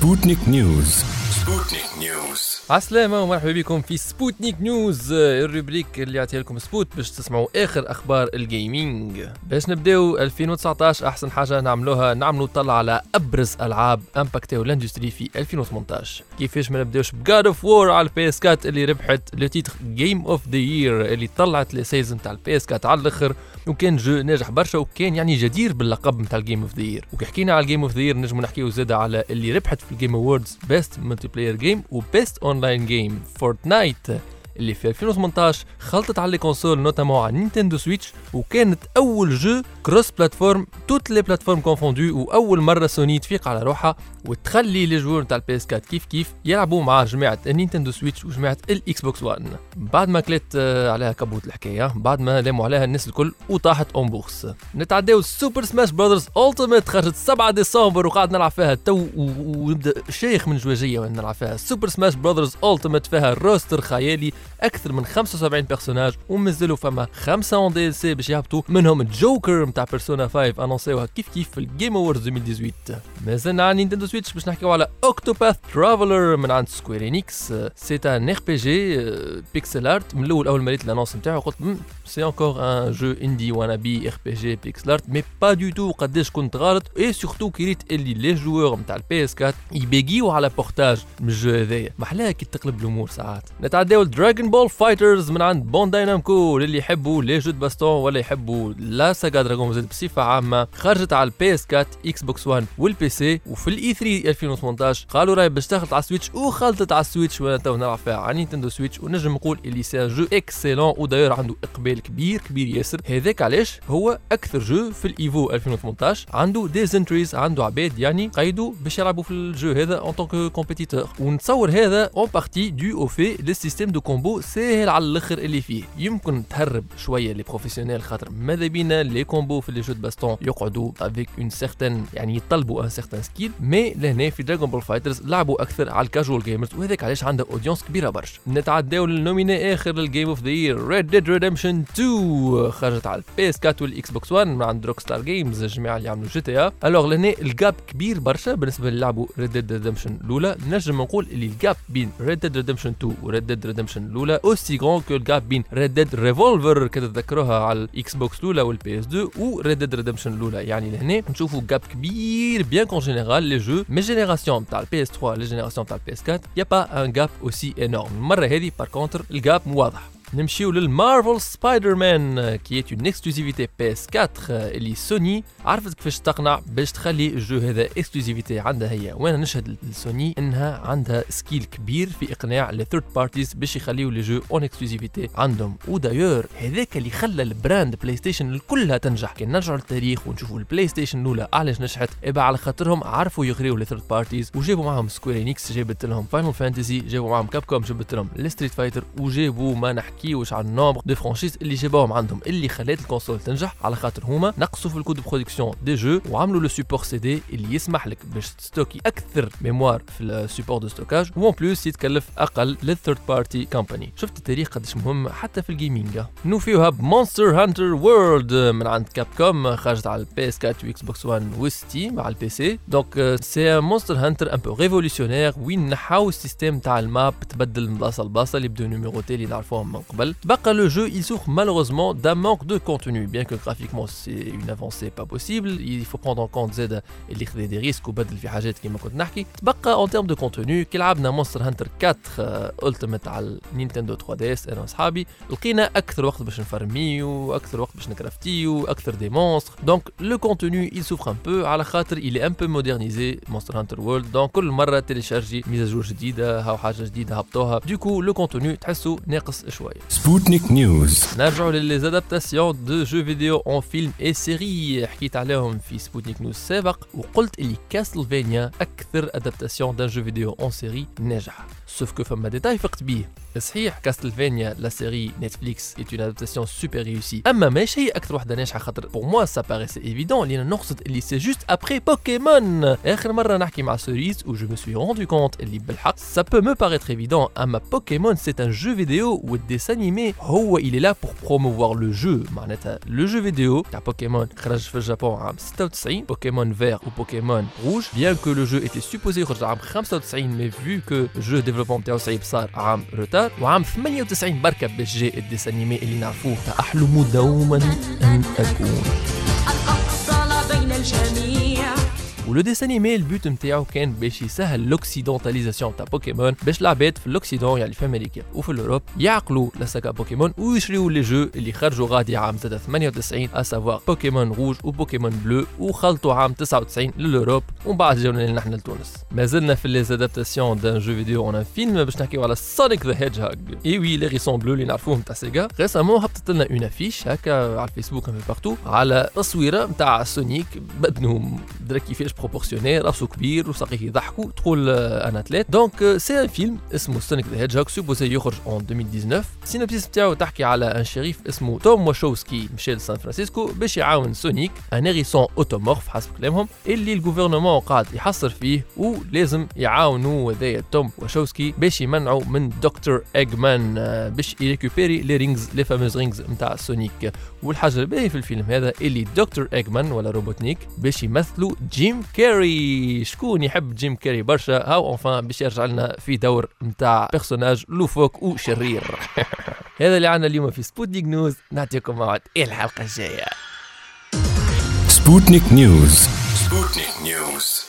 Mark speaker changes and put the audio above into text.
Speaker 1: سبوتنيك نيوز سبوتنيك نيوز
Speaker 2: عسلامة ومرحبا بكم في سبوتنيك نيوز ال rubrique اللي يعطيها لكم سبوت باش تسمعوا آخر أخبار ال gaming باش نبداو 2019 أحسن حاجة نعملوها نعملوا طلع على أبرز ألعاب امباكتاو ال industry في 2018 كيفاش ما نبداوش؟ ب God of War على ال PS 4 اللي ربحت le titre Game of the Year اللي طلعت les سيز نتاع ال PS 4 على الأخر. وكان jeu ناجح برشا وكان يعني جدير باللقب نتاع ال Game of the Year وكي حكينا على ال Game of the Year نجمو نحكيو زاد على اللي ربحت في ال Game Awards best multiplayer game و best online game Fortnite اللي في 2018 خلطت على consoles notamment على Nintendo Switch وكانت أول jeu cross-platform toutes les plateformes confondues وأول مرة سوني تفيق على روحها وتخلي les joueurs تاع ال PS 4 كيف كيف يلعبوا مع جماعة ال Nintendo Switch وجماعة ال Xbox 1 بعد ما كلت آه، عليها كبوت الحكاية بعد ما لاموا عليها الناس الكل وطاحت en bourse نتعداو Super Smash Brothers Ultimate خرجت 7 ديسمبر وقاعد نلعب فيها تو ونبدا شيخ من جواجية وأنا نلعب فيها. Super Smash Brothers Ultimate فيها roster خيالي أكثر من 75 personnages ومازالوا فما خمسة en DLC باش يهبطوا منهم جوكر نتاع Persona 5 أنونسيوها كيف كيف في ال Game Awards 2018 مازلنا على Nintendo Switch باش نحكيو على Octopath Traveler من عند Square Enix c'est un RPG pixel art من الأول أول ما ريت ال annonce نتاعو قلت c'est encore un jeu indé وأنا RPG pixel art mais pas du tout قداش كنت غلط et surtout كي ريت اللي les joueurs نتاع ال PS 4 يبيجيو على portage من ال jeu هذايا. محلاها كي تقلب الأمور ساعات. نتعداو Dragon Ball FighterZ من عند Bandai Namco للي يحبوا les jeux baston ولا يحبوا la saga Dragon Z بصفة عامة. خرجت على ال PS 4 Xbox 1 وال PC وفي ال E3 2018 قالوا راهي باش تخلط على ال Switch وخلطت على ال Switch وأنا تو نلعب فيها على Nintendo Switch. ونجم نقول اللي c'est un jeu excellent و d'ailleurs عنده إقبال كبير كبير ياسر. هذاك علاش؟ هو أكثر jeu في ال EVO 2018 عنده des entries عنده عباد يعني قيدوا باش يلعبوا في ال jeu هذا en tant que compétiteur ونتصور هذا en partie dû au fait le système de combo ساهل على الآخر اللي فيه. يمكن تهرب شوية les professionnels خاطر ماذا بينا؟ les combos في les jeux baston يقعدوا avec un certain يعني يطلبوا un certain skill mais لهنا في Dragon Ball FighterZ لعبوا أكثر على ال casual gamers وهذاك علاش عنده audience كبيرة برشا. نتعداو لل nominé آخر لل game of the year Red Dead Redemption 2 خرجت على ال PS 4 وال Xbox 1 من عند Rockstar Games الجماعه اللي عملوا GTA alors لهنا ال gap كبير برشا بالنسبة اللي لعبوا Red Dead Redemption الأولى. نجم نقول اللي ال gap بين Red Dead Redemption 2 و Red Dead Redemption الأولى aussi grand que ال gap بين Red Dead Revolver كتتذكروها على ال Xbox الاولى وال PS 2 و Red Dead Redemption الأولى. يعني لهنا نشوفوا gap كبير bien qu'en général les jeux mi-génération تاع ال PS 3 les générations تاع ال PS 4 y a pas un gap aussi énorme المرة هذه par contre ال gap واضح نمشيو لل Marvel Spider-Man qui est en exclusivité PS 4 اللي سوني عرفت كيفاش تقنع باش تخلي ال jeu هذا exclusivité عندها هي. وأنا نشهد لسوني إنها عندها skill كبير في إقناع les third parties باش يخليو les jeux en exclusivité عندهم. و d'ailleurs هذاك اللي خلى ال brand PlayStation كلها تنجح. كي نرجعوا للتاريخ ونشوفوا ال PlayStation الأولى علاش نجحت. bah على خاطرهم عرفوا يغريو les third parties وجابوا معاهم Square Enix جابت لهم Final Fantasy جابوا معاهم Capcom جابت لهم ال Street Fighter وجابوا ما نحكيوش عن nombre de franchises اللي جابوهم عندهم اللي خلات ال console تنجح على خاطر هما نقصوا في ال coût de production des jeux وعملوا le support CD اللي يسمح لك باش تستوكي أكثر mémoire في ال support de stockage و en plus يتكلف أقل لل third party company شفت التاريخ قداش مهم حتى في الجيمنج نوفيوها بمونستر هانتر وورلد من عند كاب كوم خرجت على البي إس 4 واكس بوكس 1 وستيم على البي سي. دونك سي مونستر هانتر ان بو ريفولوسيونير وين نحاو السيستيم تاع الماب تبدل من بلاصه لبلاصه اللي بدو نيميروتي اللي نعرفوهم le jeu il souffre malheureusement d'un manque de contenu. Bien que graphiquement c'est une avancée pas possible, il faut prendre en compte Z اللي خذا des risques وبدل في حاجات كما كنت نحكي. تبقى en termes de contenu كي لعبنا مونستر هانتر 4 التيميت على النينتندو 3 دي اس انا وصحابي لقينا اكثر وقت باش نفرميو اكثر وقت باش نكرافتيو اكثر دي مونستر دونك لو كونتوني il souffre un peu على خاطر il est un peu modernisé مونستر هانتر وورلد دونك كل مره تيليشارجي ميزاجور جديده هاو حاجه جديده هبطوها دوكو لو كونتوني تحسه ناقص شويه
Speaker 1: سبوتنيك نيوز
Speaker 2: نرجعوا للي ادابتاسيون دو جو فيديو اون فيلم اي سيري حكيت عليهم في سبوتنيك نيوز سابق وقلت اللي كاسلفينيا أكثر ادابتاسيون دان جو فيديو اون سيري ناجحه سوف كو فما ديتاي فقت بيه صحيح Castlevania la série Netflix est une adaptation super réussie اما ماشي هي أكثر وحده ناجحه خاطر pour moi ça paraissait évident لأن نقصد اللي c'est juste après Pokémon اخر مره نحكي مع سوريس و je me suis rendu compte اللي بالحق ça peut me paraître évident اما Pokémon c'est un jeu vidéo وال dessin animé هو il est là pour promouvoir le jeu. معناتها le jeu vidéo تاع بوكيمون خرج في ال Japon عام 96 Pokémon Vert و Pokémon Rouge bien que le jeu était supposé يخرج عام 95 mais vu que ال jeu développement تاعو صعيب صار عام retard وعام 98 بركة باش جاء ال dessin animé اللي نعرفوه أحلم دوما أن أكون.
Speaker 3: الأفضل بين الجميع.
Speaker 2: و le dessin animé ال but نتاعو كان باش يسهل l'occidentalisation تاع بوكيمون باش العباد في ال Occident يعني في أمريكا وفي ال Europe يعقلوا la saga Pokémon ويشريوا les jeux اللي خرجوا غادي عام زاد 98 à savoir Pokémon Rouge و Pokémon Bleu وخلطوا عام 99 لل Europe ومن بعد جاونا نحن لتونس ما زلنا في les adaptations d'un jeu vidéo en film باش نحكيو على Sonic the Hedgehog Eh oui le hérisson bleu اللي نعرفوهم تاع Sega récemment هبطت لنا une affiche هكا على الفيسبوك في partout على تصويره نتاع Sonic بدنهم درا كيفاش proportionné راسو كبير وساقيه يضحكوا تقول آه، أنا athlète donc c'est un film اسمه Sonic the Hedgehog supposé يخرج en 2019 ال synopsis نتاعو تحكي على ان shérif اسمه Tom Wachowski مشى لسان فرانسيسكو باش يعاون Sonic un hérisson anthropomorphe حسب كلامهم اللي ال gouvernement قاعد يحصر فيه ولازم يعاونوا هذايا Tom Wachowski باش يمنعوا من Dr. Eggman آه، باش يريكوبيري les rings les fameuses rings نتاع Sonic والحاجة الباهية في الفيلم هذا اللي Dr. Eggman ولا Robotnik باش يمثلوا Jim Carrey شكون يحب Jim Carrey برشا؟ هاو enfin باش يرجع لنا في دور نتاع personnage loufoque وشرير هذا اللي عنا اليوم في Sputnik News نعطيكم موعد. إيه الحلقة الجاية.
Speaker 1: Sputnik News Sputnik News